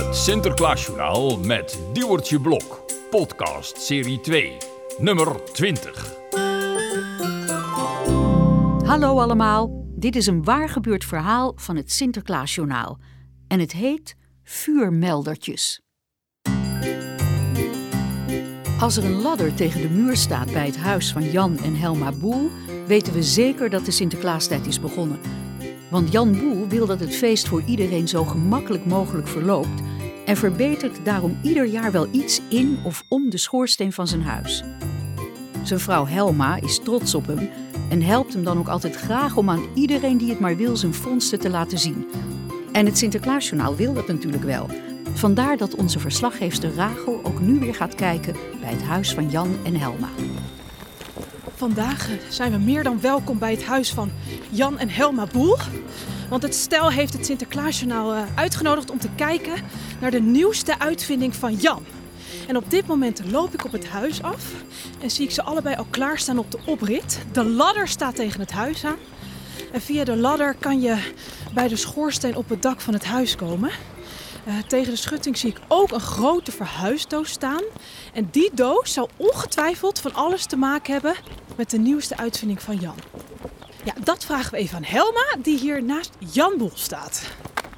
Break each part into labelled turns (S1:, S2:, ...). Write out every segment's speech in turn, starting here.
S1: Het Sinterklaasjournaal met Diewertje Blok. Podcast serie 2, nummer 20.
S2: Hallo allemaal, dit is een waar gebeurd verhaal van het Sinterklaasjournaal. En het heet Vuurmeldertjes. Als er een ladder tegen de muur staat bij het huis van Jan en Helma Boel, weten we zeker dat de Sinterklaastijd is begonnen. Want Jan Boel wil dat het feest voor iedereen zo gemakkelijk mogelijk verloopt en verbetert daarom ieder jaar wel iets in of om de schoorsteen van zijn huis. Zijn vrouw Helma is trots op hem en helpt hem dan ook altijd graag om aan iedereen die het maar wil zijn vondsten te laten zien. En het Sinterklaasjournaal wil dat natuurlijk wel. Vandaar dat onze verslaggeefster Rachel ook nu weer gaat kijken bij het huis van Jan en Helma.
S3: Vandaag eh, zijn we meer dan welkom bij het huis van Jan en Helma Boel. Want het stel heeft het Sinterklaasjournaal eh, uitgenodigd om te kijken naar de nieuwste uitvinding van Jan. En op dit moment loop ik op het huis af en zie ik ze allebei al klaarstaan op de oprit. De ladder staat tegen het huis aan. En via de ladder kan je bij de schoorsteen op het dak van het huis komen. Eh, tegen de schutting zie ik ook een grote verhuisdoos staan. En die doos zou ongetwijfeld van alles te maken hebben met de nieuwste uitvinding van Jan. Ja, dat vragen we even aan Helma, die hier naast Jan Boel staat.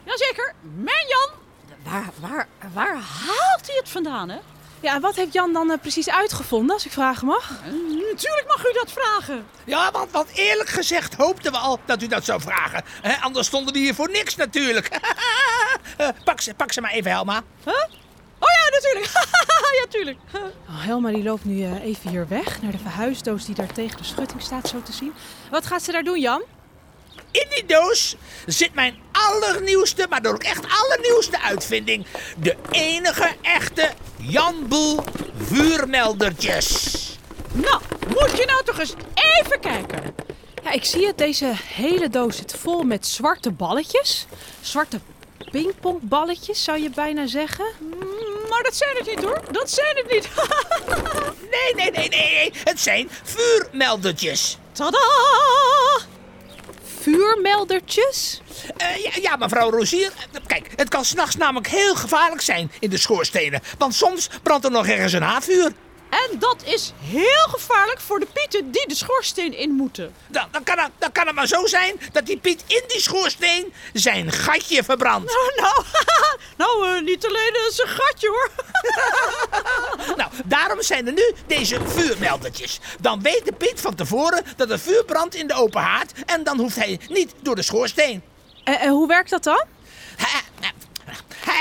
S4: Jazeker, mijn Jan. Waar, waar, waar haalt hij het vandaan, hè?
S3: Ja, en wat heeft Jan dan eh, precies uitgevonden, als ik vragen mag?
S4: Natuurlijk mag u dat vragen.
S5: Ja, want, want eerlijk gezegd hoopten we al dat u dat zou vragen. Hè, anders stonden die hier voor niks natuurlijk. Eh, pak, ze, pak ze maar even, Helma.
S4: Huh? Oh ja, natuurlijk. ja, tuurlijk.
S3: Oh, Helma die loopt nu eh, even hier weg, naar de verhuisdoos die daar tegen de schutting staat, zo te zien. Wat gaat ze daar doen, Jan?
S5: In die doos zit mijn allernieuwste, maar dan ook echt allernieuwste uitvinding. De enige echte Jan Boel vuurmeldertjes.
S4: Nou, moet je nou toch eens even kijken.
S3: Ja, ik zie het. Deze hele doos zit vol met zwarte balletjes. Zwarte pingpongballetjes, zou je bijna zeggen.
S4: Maar dat zijn het niet hoor. Dat zijn het niet.
S5: Nee, nee, nee, nee. Het zijn vuurmeldertjes.
S4: Tada!
S3: Vuurmeldertjes?
S5: Eh, ja, ja, mevrouw Rozier. Kijk, het kan s'nachts namelijk heel gevaarlijk zijn in de schoorstenen. Want soms brandt er nog ergens een haatvuur.
S4: En dat is heel gevaarlijk voor de pieten die de schoorsteen in moeten.
S5: Dan, dan, kan het, dan kan het maar zo zijn dat die Piet in die schoorsteen zijn gatje verbrandt.
S4: Oh, nou, nou eh, niet alleen uh, zijn gatje hoor.
S5: Nou, daarom zijn er nu deze vuurmeldertjes. Dan weet de Piet van tevoren dat er vuur brandt in de open haard. En dan hoeft hij niet door de schoorsteen.
S3: En, en hoe werkt dat dan?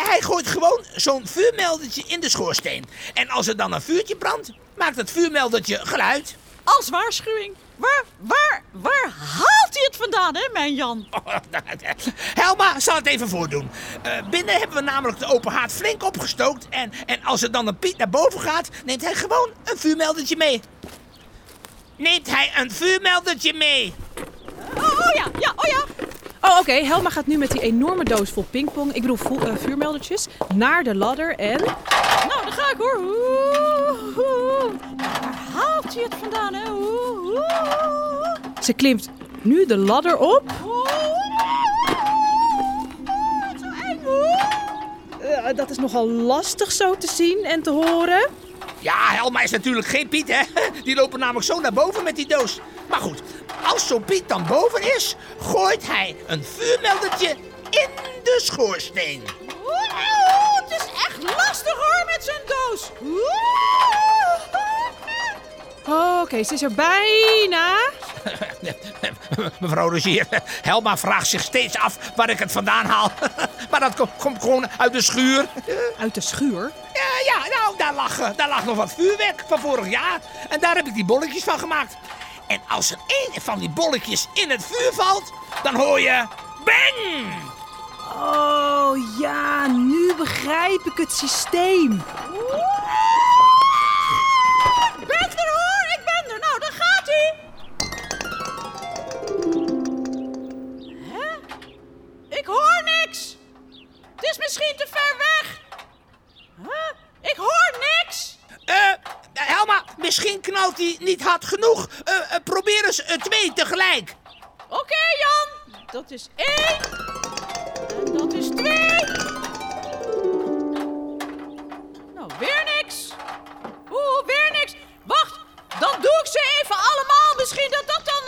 S5: Hij, hij gooit gewoon zo'n vuurmeldertje in de schoorsteen. En als er dan een vuurtje brandt, maakt het vuurmeldertje geluid.
S4: Als waarschuwing. Waar, waar, waar haalt hij het vandaan, hè, mijn Jan?
S5: Helma zal het even voordoen. Eh, binnen hebben we namelijk de open haard flink opgestookt. En, en als er dan een Piet naar boven gaat, neemt hij gewoon een vuurmeldertje mee. Neemt hij een vuurmeldertje mee?
S4: Oh, oh ja, ja, oh ja.
S3: Oh, oké. Helma gaat nu met die enorme doos vol pingpong, ik bedoel eh, vuurmeldertjes, naar de ladder en...
S4: Nou, daar ga ik hoor. Oeh, oeh. Waar haalt hij het vandaan, hè? Oeh, oeh.
S3: Ze klimt nu de ladder op.
S4: Zo eng, hoor.
S3: Eh, dat is nogal lastig zo te zien en te horen.
S5: Ja, Helma is natuurlijk geen Piet, hè? Die lopen namelijk zo naar boven met die doos. Maar goed, als zo'n Piet dan boven is, gooit hij een vuurmeldertje in de schoorsteen.
S4: Oeh, het is echt lastig hoor met zijn doos.
S3: Oh, oké. Ze is er bijna.
S5: Mevrouw Rogier, Helma vraagt zich steeds af waar ik het vandaan haal. Maar dat komt, komt gewoon uit de schuur.
S3: Uit de schuur.
S5: Ja, ja, nou, daar lag, eh, daar lag nog wat vuurwerk van vorig jaar. En daar heb ik die bolletjes van gemaakt. En als er één van die bolletjes in het vuur valt, dan hoor je... Bang!
S3: Oh ja, nu begrijp ik het systeem.
S4: Misschien knalt hij niet hard genoeg. Eh, eh, probeer eens twee tegelijk. Oké, Jan. Dat is één. En dat is twee. Nou, weer niks.
S5: Oeh, weer niks. Wacht, dan doe ik ze even allemaal.
S4: Misschien dat dat dan...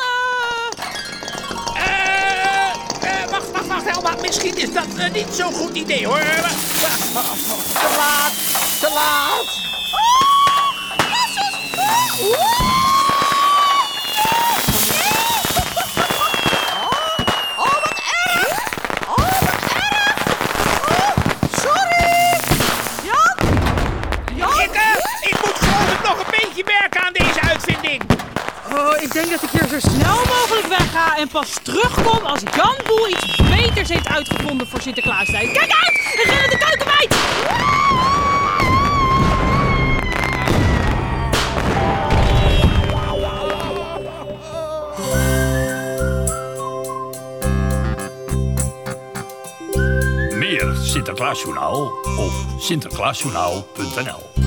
S4: Eh, eh wacht, wacht, wacht,
S5: Misschien is dat niet zo'n goed idee, hoor. Te laat, te laat.
S4: Oh, wat erg! Oh, wat erg! Sorry! Jan?
S5: Ik moet gewoon nog een beetje merken aan deze uitvinding.
S3: Oh, ik denk dat ik hier zo snel mogelijk wegga. En pas terugkom als Jan Boel iets beters heeft uitgevonden voor Sinterklaasstijl. Kijk uit! We rennen de
S1: koude! Sinterklaasjournaal of sinterklaasjournaal.nl